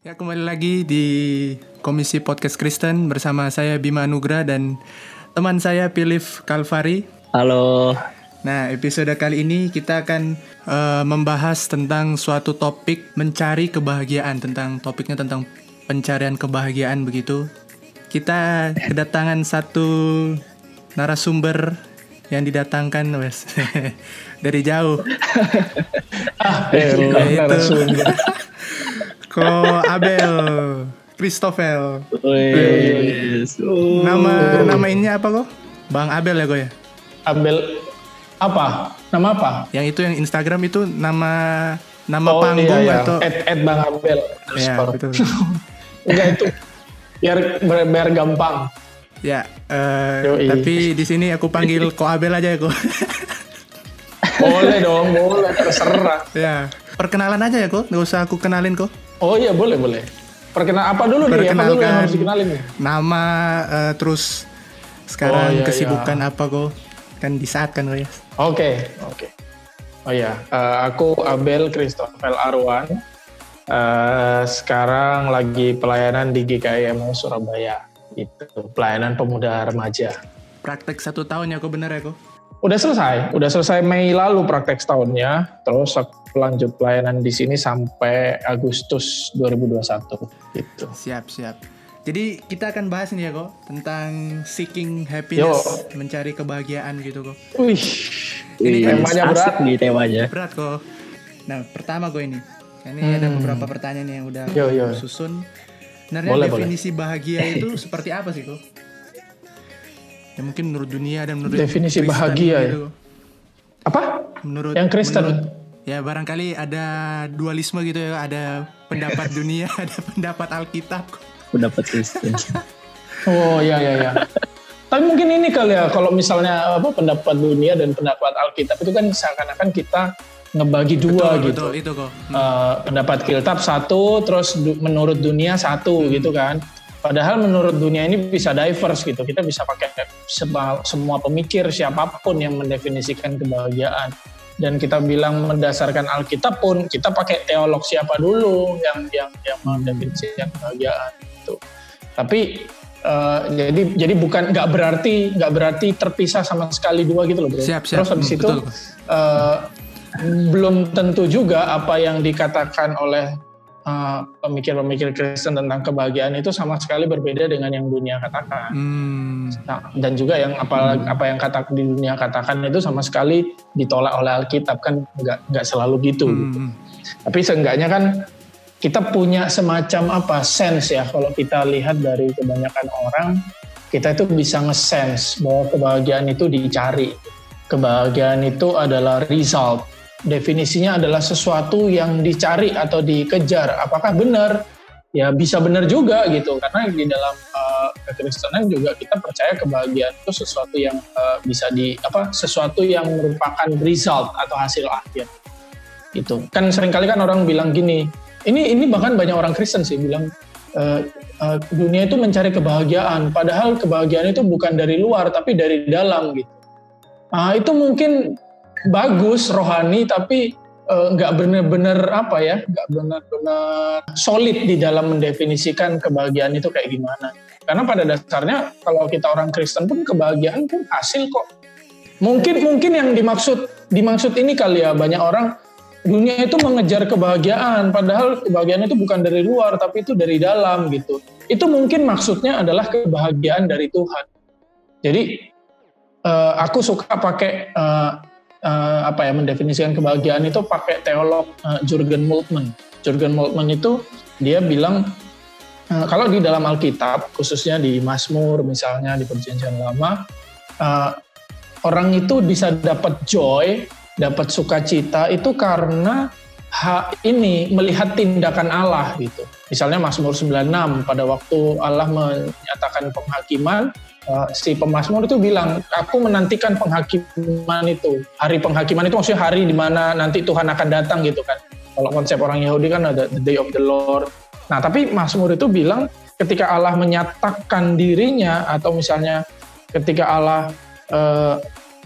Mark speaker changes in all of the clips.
Speaker 1: Ya kembali lagi di Komisi Podcast Kristen bersama saya Bima Nugra dan teman saya Pilif Kalvari.
Speaker 2: Halo.
Speaker 1: Nah episode kali ini kita akan uh, membahas tentang suatu topik mencari kebahagiaan tentang topiknya tentang pencarian kebahagiaan begitu. Kita kedatangan satu narasumber yang didatangkan wes dari jauh.
Speaker 2: ah, narasumber.
Speaker 1: Ko Abel Christopher. Nama nama ini apa kok? Bang Abel ya kok ya?
Speaker 3: Abel apa? Nama apa?
Speaker 1: Yang itu yang Instagram itu nama nama
Speaker 3: oh,
Speaker 1: panggung
Speaker 3: iya, iya.
Speaker 1: atau
Speaker 3: Ed, Ed Bang Abel.
Speaker 1: Ya, betul.
Speaker 3: Enggak itu biar biar gampang.
Speaker 1: Ya, uh, tapi di sini aku panggil Ko Abel aja ya kok.
Speaker 3: boleh dong, boleh terserah.
Speaker 1: Ya, perkenalan aja ya kok, nggak usah aku kenalin kok.
Speaker 3: Oh iya boleh boleh. Perkenal apa dulu nih? Apa dulu yang harus dikenalin nih?
Speaker 1: Nama uh, terus sekarang oh, iya, kesibukan iya. apa kok? Kan di saat kan ya.
Speaker 3: Oke okay, oke. Okay. Oh iya, uh, aku Abel Christopher Arwan. Uh, sekarang lagi pelayanan di GKIM Surabaya. Itu pelayanan pemuda remaja.
Speaker 1: Praktek satu tahun ya kok bener ya kok?
Speaker 3: Udah selesai, udah selesai Mei lalu praktek setahunnya. Terus lanjut pelayanan di sini sampai Agustus 2021 gitu.
Speaker 1: Siap, siap. Jadi kita akan bahas nih ya kok tentang seeking happiness, Yo. mencari kebahagiaan gitu kok.
Speaker 3: Wih,
Speaker 2: ini kan temanya berat nih temanya.
Speaker 1: Berat kok. Nah pertama gue ini, ini hmm. ada beberapa pertanyaan yang udah
Speaker 3: yo, yo.
Speaker 1: susun. Sebenarnya definisi boleh. bahagia itu seperti apa sih kok? Ya mungkin menurut dunia dan menurut
Speaker 3: definisi Kristen bahagia ya. gitu. ya. Apa?
Speaker 1: Menurut
Speaker 3: yang Kristen.
Speaker 1: Menurut, ya barangkali ada dualisme gitu ya ada pendapat dunia ada pendapat Alkitab
Speaker 2: pendapat Kristen
Speaker 3: oh ya ya ya tapi mungkin ini kali ya kalau misalnya apa pendapat dunia dan pendapat Alkitab itu kan seakan-akan kita ngebagi dua
Speaker 1: betul,
Speaker 3: gitu
Speaker 1: betul, itu kok
Speaker 3: hmm. uh, pendapat Alkitab satu terus du menurut dunia satu hmm. gitu kan Padahal menurut dunia ini bisa diverse gitu. Kita bisa pakai semua pemikir siapa pun yang mendefinisikan kebahagiaan dan kita bilang mendasarkan Alkitab pun kita pakai teolog siapa dulu yang yang yang mendefinisikan kebahagiaan itu. Tapi uh, jadi jadi bukan nggak berarti nggak berarti terpisah sama sekali dua gitu loh bro.
Speaker 1: Siap, siap.
Speaker 3: Terus habis hmm, itu uh, belum tentu juga apa yang dikatakan oleh uh, pemikir-pemikir Kristen tentang kebahagiaan itu sama sekali berbeda dengan yang dunia katakan. Hmm. Nah, dan juga yang apa hmm. apa yang kata di dunia katakan itu sama sekali ditolak oleh Alkitab kan nggak nggak selalu gitu. Hmm. gitu. Tapi seenggaknya kan kita punya semacam apa sense ya kalau kita lihat dari kebanyakan orang kita itu bisa nge-sense bahwa kebahagiaan itu dicari. Kebahagiaan itu adalah result definisinya adalah sesuatu yang dicari atau dikejar. Apakah benar? Ya bisa benar juga gitu karena di dalam uh, kekristenan juga kita percaya kebahagiaan itu sesuatu yang uh, bisa di apa sesuatu yang merupakan result atau hasil akhir. Itu kan sering kali kan orang bilang gini, ini ini bahkan banyak orang Kristen sih bilang uh, uh, dunia itu mencari kebahagiaan, padahal kebahagiaan itu bukan dari luar tapi dari dalam gitu. Nah, itu mungkin bagus rohani tapi eh, nggak uh, benar-benar apa ya nggak benar-benar solid di dalam mendefinisikan kebahagiaan itu kayak gimana. Karena pada dasarnya kalau kita orang Kristen pun kebahagiaan pun hasil kok. Mungkin mungkin yang dimaksud dimaksud ini kali ya banyak orang dunia itu mengejar kebahagiaan padahal kebahagiaan itu bukan dari luar tapi itu dari dalam gitu. Itu mungkin maksudnya adalah kebahagiaan dari Tuhan. Jadi uh, aku suka pakai uh, uh, apa ya mendefinisikan kebahagiaan itu pakai teolog uh, Jurgen Moltmann. Jurgen Moltmann itu dia bilang uh, kalau di dalam Alkitab khususnya di Mazmur misalnya di Perjanjian Lama uh, orang itu bisa dapat joy, dapat sukacita itu karena ha, ini melihat tindakan Allah gitu. Misalnya Mazmur 96 pada waktu Allah menyatakan penghakiman uh, si pemazmur itu bilang, aku menantikan penghakiman itu. Hari penghakiman itu maksudnya hari di mana nanti Tuhan akan datang gitu kan. Kalau konsep orang Yahudi kan ada the day of the Lord. Nah tapi Mazmur itu bilang ketika Allah menyatakan dirinya atau misalnya ketika Allah uh,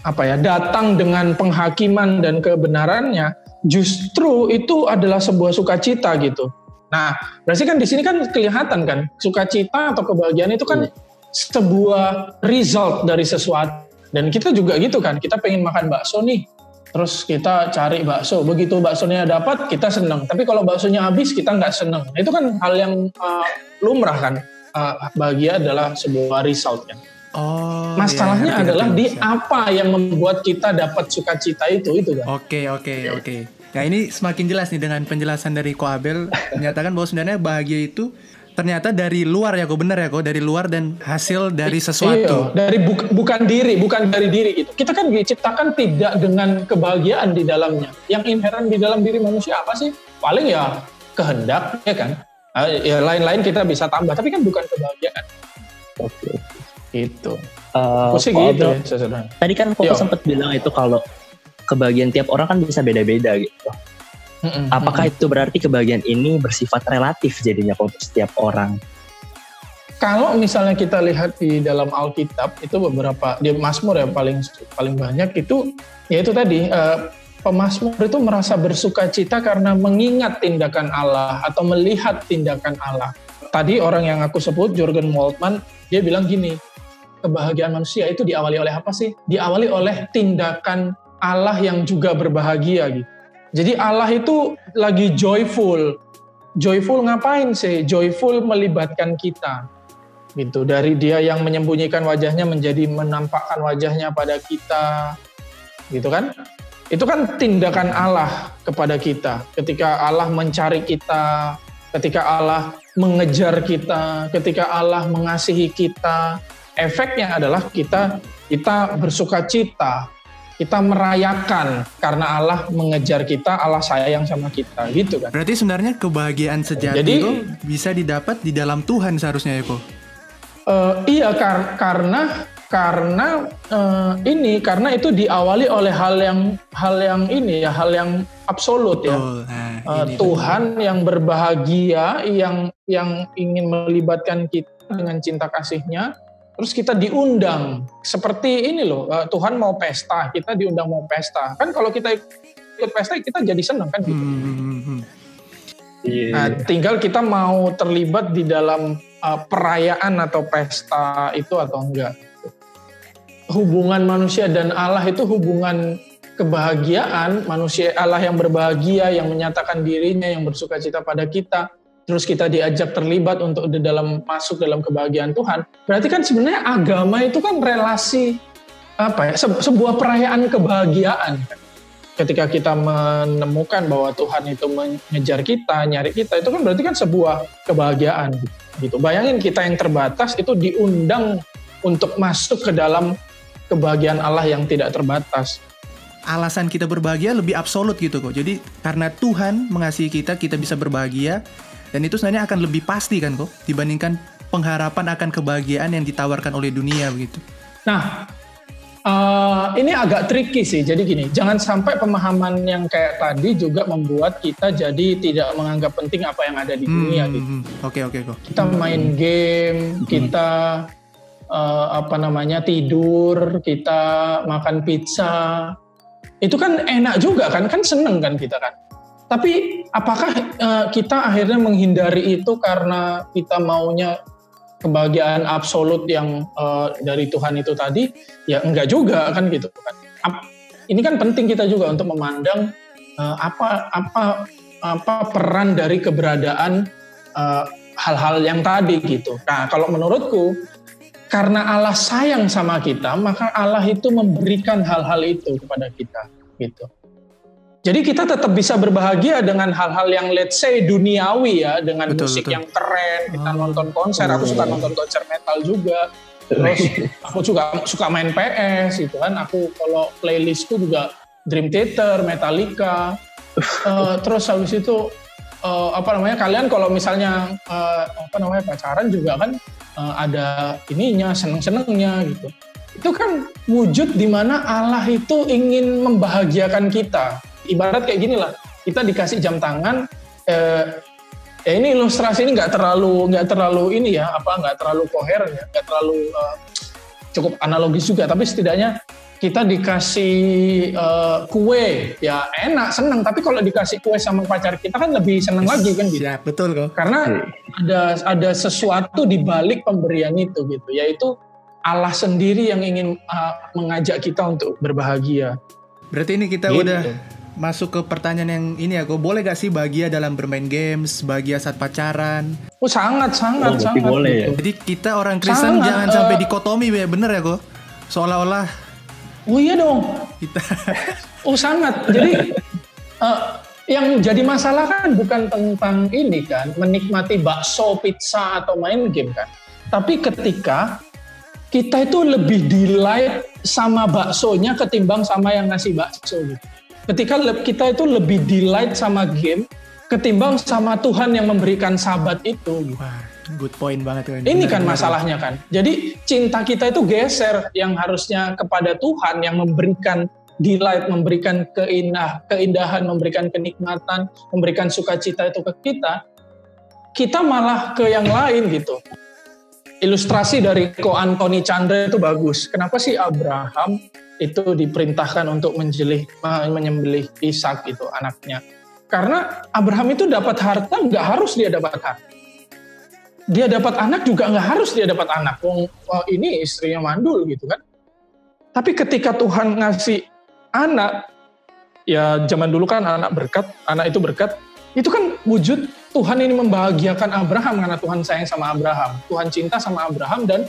Speaker 3: apa ya datang dengan penghakiman dan kebenarannya, justru itu adalah sebuah sukacita gitu. Nah, berarti kan di sini kan kelihatan kan sukacita atau kebahagiaan itu kan sebuah result dari sesuatu. Dan kita juga gitu kan, kita pengen makan bakso nih, terus kita cari bakso. Begitu baksonya dapat, kita seneng. Tapi kalau baksonya habis, kita nggak seneng. Nah, itu kan hal yang uh, lumrah kan. Uh, bahagia adalah sebuah resultnya. Oh, Masalahnya iya, adalah di apa yang membuat kita dapat sukacita itu itu kan.
Speaker 1: Oke, oke, oke. Nah, ini semakin jelas nih dengan penjelasan dari Ko Abel menyatakan bahwa sebenarnya bahagia itu ternyata dari luar ya kok bener ya kok dari luar dan hasil dari sesuatu.
Speaker 3: Iya, dari bu bukan diri, bukan dari diri itu. Kita kan diciptakan tidak dengan kebahagiaan di dalamnya. Yang inherent di dalam diri manusia apa sih? Paling ya kehendak ya kan. Ah, ya lain-lain kita bisa tambah, tapi kan bukan kebahagiaan. Oke. Itu. Uh,
Speaker 2: sih gitu. Ya, tadi kan Koko sempat bilang itu kalau kebahagiaan tiap orang kan bisa beda-beda gitu. Mm-mm, Apakah itu berarti kebahagiaan ini bersifat relatif jadinya untuk setiap orang?
Speaker 3: Kalau misalnya kita lihat di dalam Alkitab itu beberapa di Mazmur ya paling paling banyak itu ya itu tadi uh, pemazmur itu merasa bersuka cita karena mengingat tindakan Allah atau melihat tindakan Allah. Tadi orang yang aku sebut Jurgen Moltmann dia bilang gini, kebahagiaan manusia itu diawali oleh apa sih? Diawali oleh tindakan Allah yang juga berbahagia gitu. Jadi Allah itu lagi joyful. Joyful ngapain sih? Joyful melibatkan kita. Gitu. Dari dia yang menyembunyikan wajahnya menjadi menampakkan wajahnya pada kita. Gitu kan? Itu kan tindakan Allah kepada kita. Ketika Allah mencari kita, ketika Allah mengejar kita, ketika Allah mengasihi kita, efeknya adalah kita kita bersuka cita, kita merayakan karena Allah mengejar kita, Allah sayang sama kita, gitu kan.
Speaker 1: Berarti sebenarnya kebahagiaan sejati Jadi, itu bisa didapat di dalam Tuhan seharusnya ya?
Speaker 3: Uh, iya, kar karena karena uh, ini karena itu diawali oleh hal yang hal yang ini ya, hal yang absolut ya. Nah, uh, Tuhan yang berbahagia, yang yang ingin melibatkan kita dengan cinta kasihnya terus kita diundang seperti ini loh uh, Tuhan mau pesta kita diundang mau pesta kan kalau kita ikut pesta kita jadi seneng kan gitu hmm. hmm, hmm, hmm. yeah. nah tinggal kita mau terlibat di dalam uh, perayaan atau pesta itu atau enggak hubungan manusia dan Allah itu hubungan kebahagiaan manusia Allah yang berbahagia yang menyatakan dirinya yang bersuka cita pada kita terus kita diajak terlibat untuk di dalam masuk dalam kebahagiaan Tuhan, berarti kan sebenarnya agama itu kan relasi apa ya se sebuah perayaan kebahagiaan. Ketika kita menemukan bahwa Tuhan itu mengejar kita, nyari kita, itu kan berarti kan sebuah kebahagiaan gitu. Bayangin kita yang terbatas itu diundang untuk masuk ke dalam kebahagiaan Allah yang tidak terbatas
Speaker 1: alasan kita berbahagia lebih absolut gitu kok. Jadi karena Tuhan mengasihi kita, kita bisa berbahagia dan itu sebenarnya akan lebih pasti kan kok dibandingkan pengharapan akan kebahagiaan yang ditawarkan oleh dunia begitu.
Speaker 3: Nah, uh, ini agak tricky sih. Jadi gini, jangan sampai pemahaman yang kayak tadi juga membuat kita jadi tidak menganggap penting apa yang ada di dunia
Speaker 1: hmm, gitu. Hmm, hmm. Oke oke kok.
Speaker 3: Kita main game, kita uh, apa namanya tidur, kita makan pizza. Itu kan enak juga kan, kan seneng kan kita kan. Tapi apakah uh, kita akhirnya menghindari itu karena kita maunya kebahagiaan absolut yang uh, dari Tuhan itu tadi? Ya enggak juga kan gitu. Ini kan penting kita juga untuk memandang uh, apa apa apa peran dari keberadaan hal-hal uh, yang tadi gitu. Nah, kalau menurutku karena Allah sayang sama kita, maka Allah itu memberikan hal-hal itu kepada kita gitu. Jadi kita tetap bisa berbahagia dengan hal-hal yang let's say duniawi ya, dengan betul, musik betul. yang keren, kita oh. nonton konser, aku suka nonton konser metal juga. Terus aku juga suka main PS gitu kan. Aku kalau playlistku juga Dream Theater, Metallica. Uh, terus habis itu uh, apa namanya? Kalian kalau misalnya uh, apa namanya pacaran juga kan uh, ada ininya seneng-senengnya gitu. Itu kan wujud di mana Allah itu ingin membahagiakan kita ibarat kayak gini lah kita dikasih jam tangan eh, ya ini ilustrasi ini nggak terlalu nggak terlalu ini ya apa nggak terlalu koheren ya nggak terlalu uh, cukup analogis juga. Tapi setidaknya kita dikasih uh, kue ya enak seneng. Tapi kalau dikasih kue sama pacar kita kan lebih seneng lagi kan gitu.
Speaker 1: Ya betul kok.
Speaker 3: Karena ada ada sesuatu di balik pemberian itu gitu yaitu Allah sendiri yang ingin uh, mengajak kita untuk berbahagia.
Speaker 1: Berarti ini kita gitu. udah masuk ke pertanyaan yang ini ya, kok boleh gak sih bahagia dalam bermain games, bahagia saat pacaran?
Speaker 3: Oh sangat sangat oh, sangat.
Speaker 1: Boleh. Ya. Jadi kita orang Kristen sangat, jangan uh, sampai dikotomi ya, bener ya kok? Seolah-olah
Speaker 3: Oh iya dong. Kita. oh sangat. Jadi uh, yang jadi masalah kan bukan tentang ini kan, menikmati bakso, pizza atau main game kan. Tapi ketika kita itu lebih delight sama baksonya ketimbang sama yang ngasih bakso gitu. Ketika kita itu lebih delight sama game ketimbang sama Tuhan yang memberikan sahabat itu.
Speaker 1: Wah Good point banget
Speaker 3: kan. Ini kan masalahnya kan. Jadi cinta kita itu geser yang harusnya kepada Tuhan yang memberikan delight, memberikan keindah, keindahan, memberikan kenikmatan, memberikan sukacita itu ke kita. Kita malah ke yang lain gitu. Ilustrasi dari Ko Anthony Chandra itu bagus. Kenapa sih Abraham itu diperintahkan untuk menjelih, menyembelih Ishak itu anaknya? Karena Abraham itu dapat harta, nggak harus dia dapat harta dia dapat anak juga nggak harus dia dapat anak. Wong oh, ini istrinya mandul gitu kan. Tapi ketika Tuhan ngasih anak, ya zaman dulu kan anak berkat, anak itu berkat, itu kan wujud Tuhan ini membahagiakan Abraham karena Tuhan sayang sama Abraham. Tuhan cinta sama Abraham dan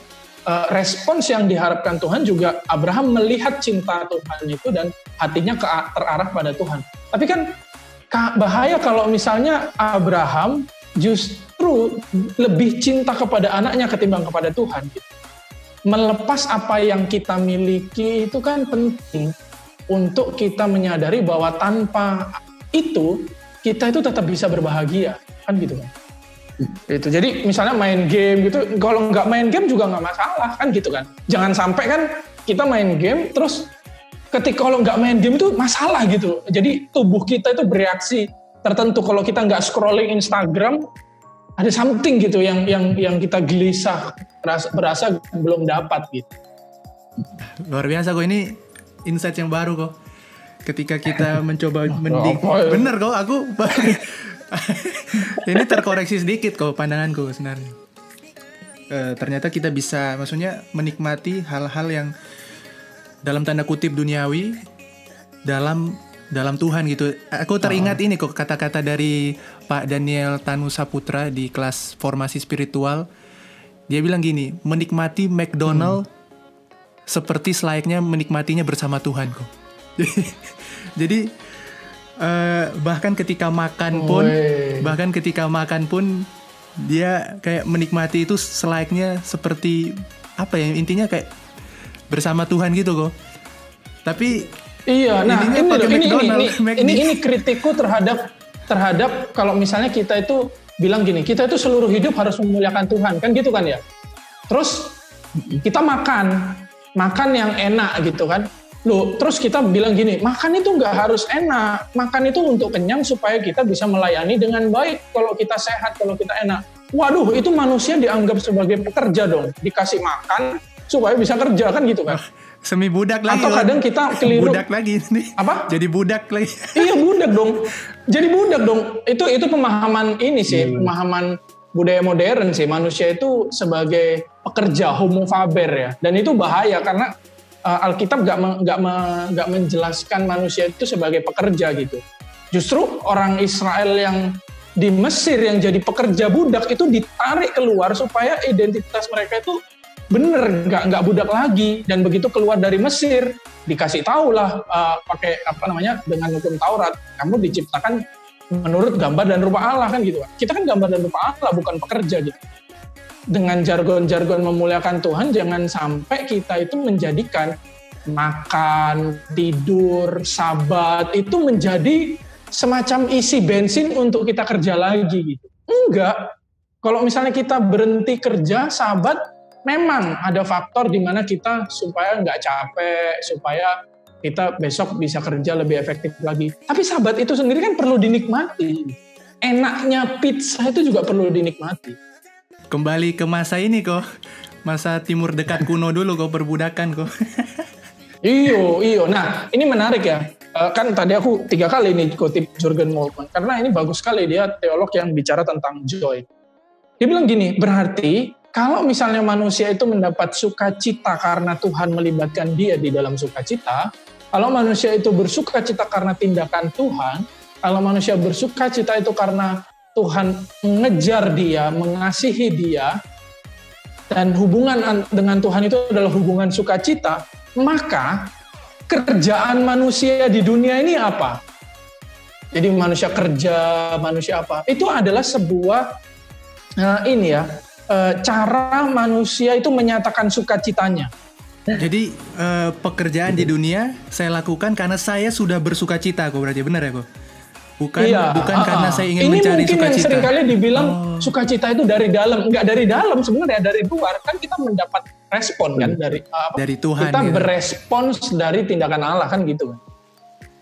Speaker 3: uh, respons yang diharapkan Tuhan juga Abraham melihat cinta Tuhan itu dan hatinya ke, terarah pada Tuhan. Tapi kan bahaya kalau misalnya Abraham justru lebih cinta kepada anaknya ketimbang kepada Tuhan. Melepas apa yang kita miliki itu kan penting untuk kita menyadari bahwa tanpa itu kita itu tetap bisa berbahagia kan gitu kan. Itu jadi misalnya main game gitu, kalau nggak main game juga nggak masalah kan gitu kan. Jangan sampai kan kita main game terus ketika kalau nggak main game itu masalah gitu. Jadi tubuh kita itu bereaksi tertentu kalau kita nggak scrolling Instagram ada something gitu yang yang yang kita gelisah berasa, berasa belum dapat gitu
Speaker 1: luar biasa kok ini insight yang baru kok ketika kita mencoba mending ya? bener kok aku ini terkoreksi sedikit kok pandanganku sebenarnya e, ternyata kita bisa maksudnya menikmati hal-hal yang dalam tanda kutip duniawi dalam dalam Tuhan gitu. Aku teringat oh. ini kok kata-kata dari Pak Daniel Tanu Saputra di kelas formasi spiritual. Dia bilang gini, menikmati McDonald hmm. seperti selayaknya menikmatinya bersama Tuhan kok. Jadi uh, bahkan ketika makan pun, Wey. bahkan ketika makan pun dia kayak menikmati itu selayaknya seperti apa ya intinya kayak bersama Tuhan gitu kok. Tapi
Speaker 3: Iya, nah ini, ini, ini, ini, ini, ini kritikku terhadap terhadap kalau misalnya kita itu bilang gini, kita itu seluruh hidup harus memuliakan Tuhan, kan gitu kan ya. Terus kita makan, makan yang enak gitu kan. Loh, terus kita bilang gini, makan itu nggak harus enak, makan itu untuk kenyang supaya kita bisa melayani dengan baik. Kalau kita sehat, kalau kita enak. Waduh, itu manusia dianggap sebagai pekerja dong, dikasih makan supaya bisa kerja kan gitu kan?
Speaker 1: Semi budak lagi
Speaker 3: atau kadang kita keliru
Speaker 1: budak lagi ini.
Speaker 3: Apa?
Speaker 1: Jadi budak lagi.
Speaker 3: Iya budak dong. Jadi budak dong. Itu itu pemahaman ini sih hmm. pemahaman budaya modern sih. Manusia itu sebagai pekerja homo faber ya. Dan itu bahaya karena uh, Alkitab gak nggak nggak menjelaskan manusia itu sebagai pekerja gitu. Justru orang Israel yang di Mesir yang jadi pekerja budak itu ditarik keluar supaya identitas mereka itu bener nggak nggak budak lagi. Dan begitu keluar dari Mesir dikasih tahu lah uh, pakai apa namanya dengan hukum Taurat kamu diciptakan menurut gambar dan rupa Allah kan gitu kita kan gambar dan rupa Allah bukan pekerja gitu dengan jargon-jargon memuliakan Tuhan jangan sampai kita itu menjadikan makan tidur sabat itu menjadi semacam isi bensin untuk kita kerja lagi gitu enggak kalau misalnya kita berhenti kerja sabat memang ada faktor di mana kita supaya nggak capek, supaya kita besok bisa kerja lebih efektif lagi. Tapi sahabat itu sendiri kan perlu dinikmati. Enaknya pizza itu juga perlu dinikmati.
Speaker 1: Kembali ke masa ini kok, masa timur dekat kuno dulu kok perbudakan kok.
Speaker 3: Iyo, iyo. Nah, ini menarik ya. Uh, kan tadi aku tiga kali nih kutip Jurgen Moltmann karena ini bagus sekali dia teolog yang bicara tentang joy. Dia bilang gini, berarti kalau misalnya manusia itu mendapat sukacita karena Tuhan melibatkan dia di dalam sukacita, kalau manusia itu bersukacita karena tindakan Tuhan, kalau manusia bersukacita itu karena Tuhan mengejar dia, mengasihi dia, dan hubungan dengan Tuhan itu adalah hubungan sukacita, maka kerjaan manusia di dunia ini apa? Jadi manusia kerja, manusia apa? Itu adalah sebuah uh, ini ya, uh, cara manusia itu menyatakan sukacitanya.
Speaker 1: Jadi uh, pekerjaan di dunia saya lakukan karena saya sudah bersukacita, kok berarti benar ya, kok? Bukan iya, bukan uh, karena saya ingin
Speaker 3: ini
Speaker 1: mencari
Speaker 3: sukacita. Ini mungkin
Speaker 1: yang
Speaker 3: sering kali dibilang oh. sukacita itu dari dalam, enggak dari dalam sebenarnya dari luar kan kita mendapat respon kan dari
Speaker 1: apa? Dari Tuhan.
Speaker 3: Kita gitu. berespons dari tindakan Allah kan gitu.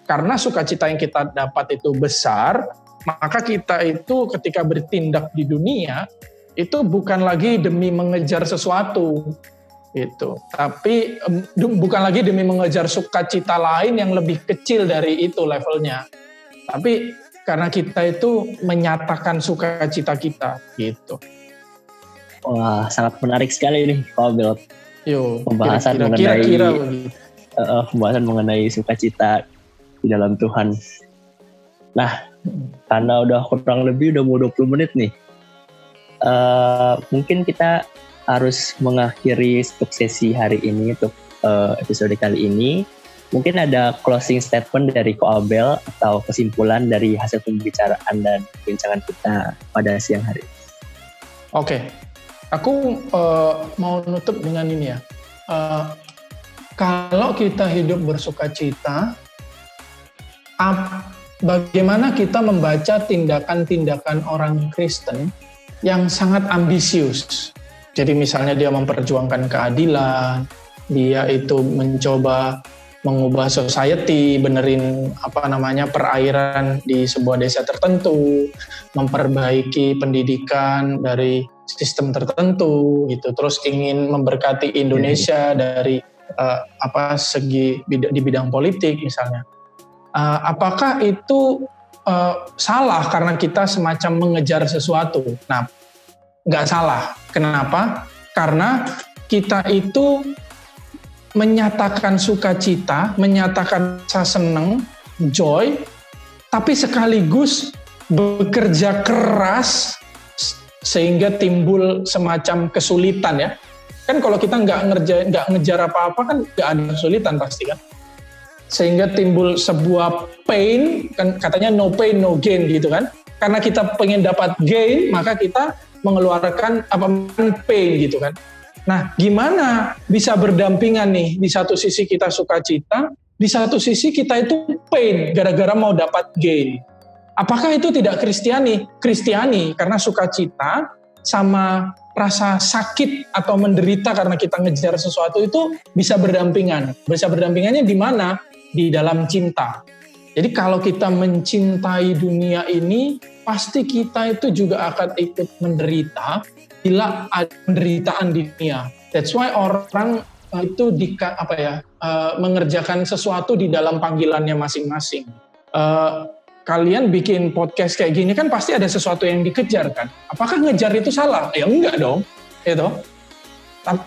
Speaker 3: Karena sukacita yang kita dapat itu besar, maka kita itu ketika bertindak di dunia itu bukan lagi demi mengejar sesuatu itu, tapi bukan lagi demi mengejar sukacita lain yang lebih kecil dari itu levelnya tapi karena kita itu menyatakan sukacita kita gitu.
Speaker 2: Wah, sangat menarik sekali nih Pak Abel.
Speaker 3: Yo,
Speaker 2: pembahasan kira, mengenai kira, kira uh, pembahasan mengenai sukacita di dalam Tuhan. Nah, karena udah kurang lebih udah mau 20 menit nih. Uh, mungkin kita harus mengakhiri untuk sesi hari ini untuk uh, episode kali ini Mungkin ada closing statement dari Ko Abel atau kesimpulan dari hasil pembicaraan dan perbincangan kita pada siang hari.
Speaker 3: Oke, okay. aku uh, mau nutup dengan ini ya. Uh, kalau kita hidup bersuka cita, bagaimana kita membaca tindakan-tindakan orang Kristen yang sangat ambisius. Jadi misalnya dia memperjuangkan keadilan, dia itu mencoba mengubah society, benerin apa namanya perairan di sebuah desa tertentu, memperbaiki pendidikan dari sistem tertentu gitu, terus ingin memberkati Indonesia hmm. dari uh, apa segi di bidang politik misalnya. Uh, apakah itu uh, salah karena kita semacam mengejar sesuatu? Nah, nggak salah. Kenapa? Karena kita itu menyatakan sukacita, menyatakan rasa senang, joy, tapi sekaligus bekerja keras sehingga timbul semacam kesulitan ya. Kan kalau kita nggak ngerjain, nggak ngejar apa-apa kan nggak ada kesulitan pasti kan. Sehingga timbul sebuah pain, kan katanya no pain no gain gitu kan. Karena kita pengen dapat gain, maka kita mengeluarkan apa pain gitu kan. Nah, gimana bisa berdampingan nih? Di satu sisi kita suka cita, di satu sisi kita itu pain gara-gara mau dapat gain. Apakah itu tidak kristiani? Kristiani karena sukacita sama rasa sakit atau menderita karena kita ngejar sesuatu itu bisa berdampingan. Bisa berdampingannya di mana? Di dalam cinta. Jadi kalau kita mencintai dunia ini, pasti kita itu juga akan ikut menderita bila ada penderitaan di dunia. That's why orang itu di apa ya uh, mengerjakan sesuatu di dalam panggilannya masing-masing. Uh, kalian bikin podcast kayak gini kan pasti ada sesuatu yang dikejar kan. Apakah ngejar itu salah? Ya enggak dong, itu.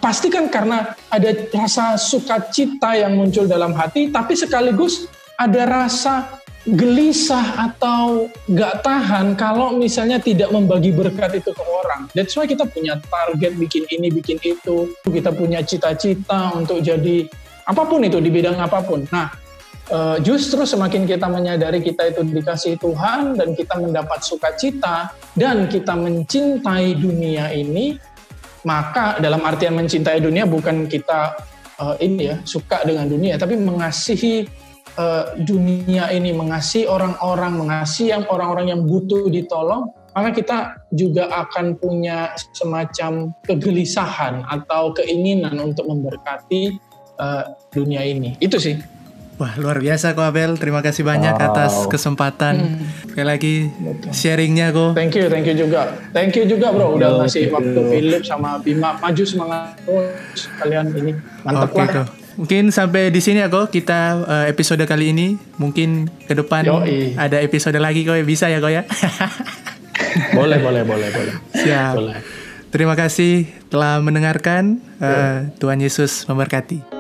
Speaker 3: Pasti kan karena ada rasa sukacita yang muncul dalam hati, tapi sekaligus ada rasa gelisah atau gak tahan kalau misalnya tidak membagi berkat itu ke orang. That's why kita punya target bikin ini, bikin itu. Kita punya cita-cita untuk jadi apa pun itu di bidang apa pun. Nah, eh, justru semakin kita menyadari kita itu dikasih Tuhan dan kita mendapat sukacita dan kita mencintai dunia ini, maka dalam artian mencintai dunia bukan kita uh, ini ya suka dengan dunia, tapi mengasihi uh, dunia ini mengasihi orang-orang, mengasihi yang orang-orang yang butuh ditolong, maka kita juga akan punya semacam kegelisahan atau keinginan untuk memberkati uh, dunia ini. Itu sih.
Speaker 1: Wah luar biasa kok Abel, terima kasih banyak wow. atas kesempatan. Hmm. Sekali lagi sharingnya kok.
Speaker 3: Thank you, thank you juga. Thank you juga bro, udah ngasih waktu Philip sama Bima maju semangat terus kalian ini mantap okay, lah. Kok.
Speaker 1: Mungkin sampai di sini aku kita uh, episode kali ini. Mungkin ke depan Yoi. ada episode lagi kok bisa ya kok ya.
Speaker 3: boleh, boleh, boleh, boleh.
Speaker 1: Siap. Boleh. Terima kasih telah mendengarkan. Uh, Tuhan Yesus memberkati.